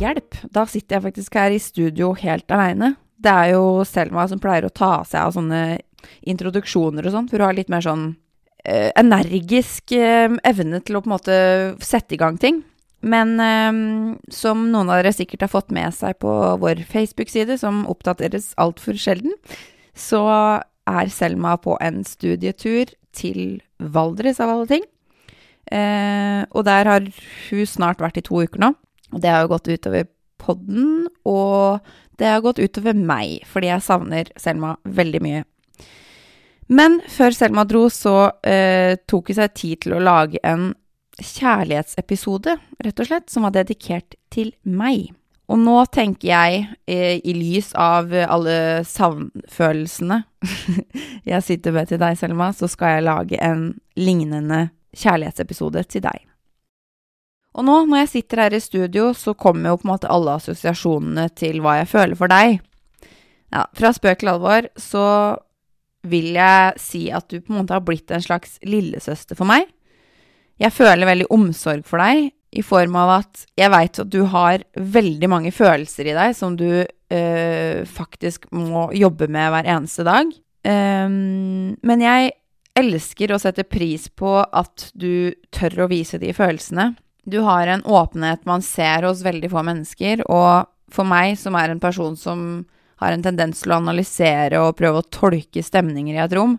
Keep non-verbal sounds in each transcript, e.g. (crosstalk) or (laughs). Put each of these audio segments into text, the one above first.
hjelp. Da sitter jeg faktisk her i studio helt aleine. Det er jo Selma som pleier å ta seg av sånne introduksjoner og sånn, for hun har litt mer sånn eh, energisk eh, evne til å på en måte sette i gang ting. Men eh, som noen av dere sikkert har fått med seg på vår Facebook-side, som oppdateres altfor sjelden, så er Selma på en studietur til Valdres, av alle ting. Eh, og der har hun snart vært i to uker nå. Det har jo gått utover podden, og det har gått utover meg, fordi jeg savner Selma veldig mye. Men før Selma dro, så eh, tok hun seg tid til å lage en kjærlighetsepisode, rett og slett, som var dedikert til meg. Og nå tenker jeg, eh, i lys av alle savnfølelsene (laughs) jeg sitter med til deg, Selma, så skal jeg lage en lignende kjærlighetsepisode til deg. Og nå, når jeg sitter her i studio, så kommer jo på en måte alle assosiasjonene til hva jeg føler for deg. Ja, fra spøk til alvor så vil jeg si at du på en måte har blitt en slags lillesøster for meg. Jeg føler veldig omsorg for deg, i form av at jeg veit at du har veldig mange følelser i deg som du øh, faktisk må jobbe med hver eneste dag. Um, men jeg elsker å sette pris på at du tør å vise de følelsene. Du har en åpenhet man ser hos veldig få mennesker, og for meg, som er en person som har en tendens til å analysere og prøve å tolke stemninger i et rom,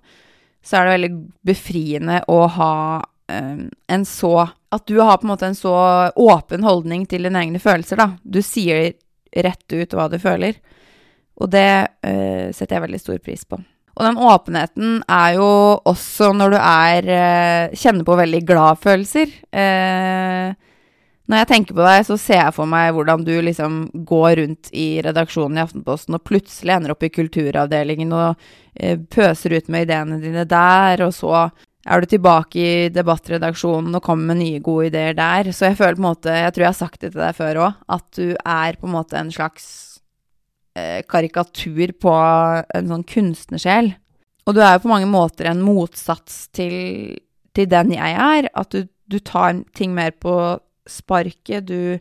så er det veldig befriende å ha um, en så At du har på en måte en så åpen holdning til dine egne følelser, da. Du sier rett ut hva du føler. Og det uh, setter jeg veldig stor pris på. Og den åpenheten er jo også når du er uh, Kjenner på veldig glad-følelser. Uh, når jeg tenker på deg, så ser jeg for meg hvordan du liksom går rundt i redaksjonen i Aftenposten og plutselig ender opp i kulturavdelingen og uh, pøser ut med ideene dine der, og så er du tilbake i debattredaksjonen og kommer med nye, gode ideer der. Så jeg føler på en måte Jeg tror jeg har sagt det til deg før òg, at du er på en måte en slags Eh, karikatur på en sånn kunstnersjel. Og du er jo på mange måter en motsats til, til den jeg er. At du, du, tar ting mer på sparket. Du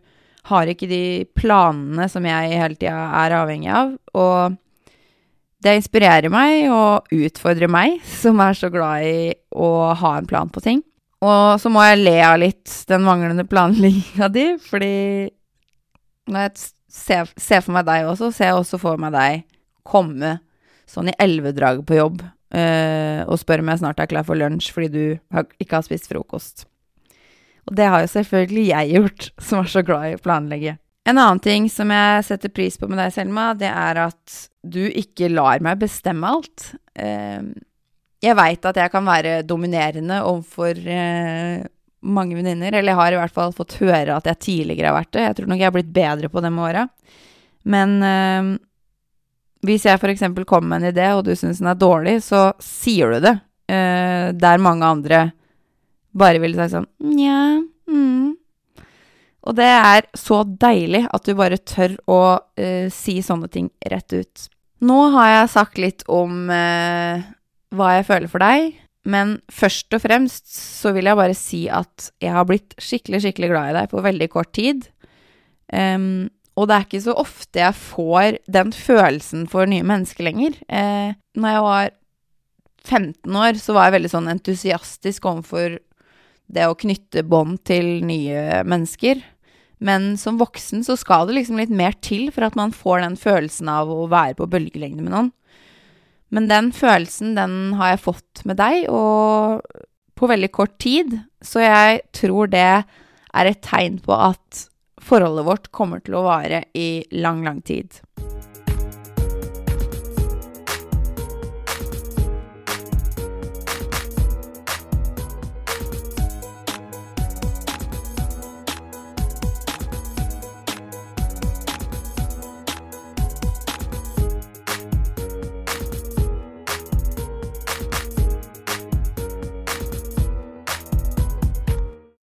har ikke de planene som jeg hele tida er avhengig av. Og det inspirerer meg og utfordrer meg, som er så glad i å ha en plan på ting. Og så må jeg le av litt den manglende planlegginga di, fordi når jeg ser, se for meg deg også, jeg også for meg deg komme sånn i elvedraget på jobb uh, og spørre om jeg snart er klar for lunsj fordi du har, ikke har spist frokost. Og det har jo selvfølgelig jeg gjort, (laughs) som er så glad i å planlegge. En annen ting som jeg setter pris på med deg, Selma, det er at du ikke lar meg bestemme alt. Uh, jeg veit at jeg kan være dominerende overfor uh, mange venninner, eller jeg har i hvert fall fått høre at jeg tidligere har vært det. Jeg tror nok jeg har blitt bedre på det med åra. Men øh, hvis jeg f.eks. kommer med en idé, og du syns den er dårlig, så sier du det. Øh, der mange andre bare ville sagt sånn Nja, mm. Og det er så deilig at du bare tør å øh, si sånne ting rett ut. Nå har jeg sagt litt om hva jeg føler for deg, men først og fremst så vil jeg bare si at jeg har blitt skikkelig, skikkelig glad i deg på veldig kort tid. Um, og det er ikke så ofte jeg får den følelsen for nye mennesker lenger. Eh, når jeg var 15 år, så var jeg veldig sånn entusiastisk overfor det å knytte bånd til nye mennesker. Men som voksen så skal det liksom litt mer til for at man får den følelsen av å være på bølgelengde med noen. Men den følelsen, den har jeg fått med deg, og på veldig kort tid. Så jeg tror det er et tegn på at forholdet vårt kommer til å vare i lang, lang tid.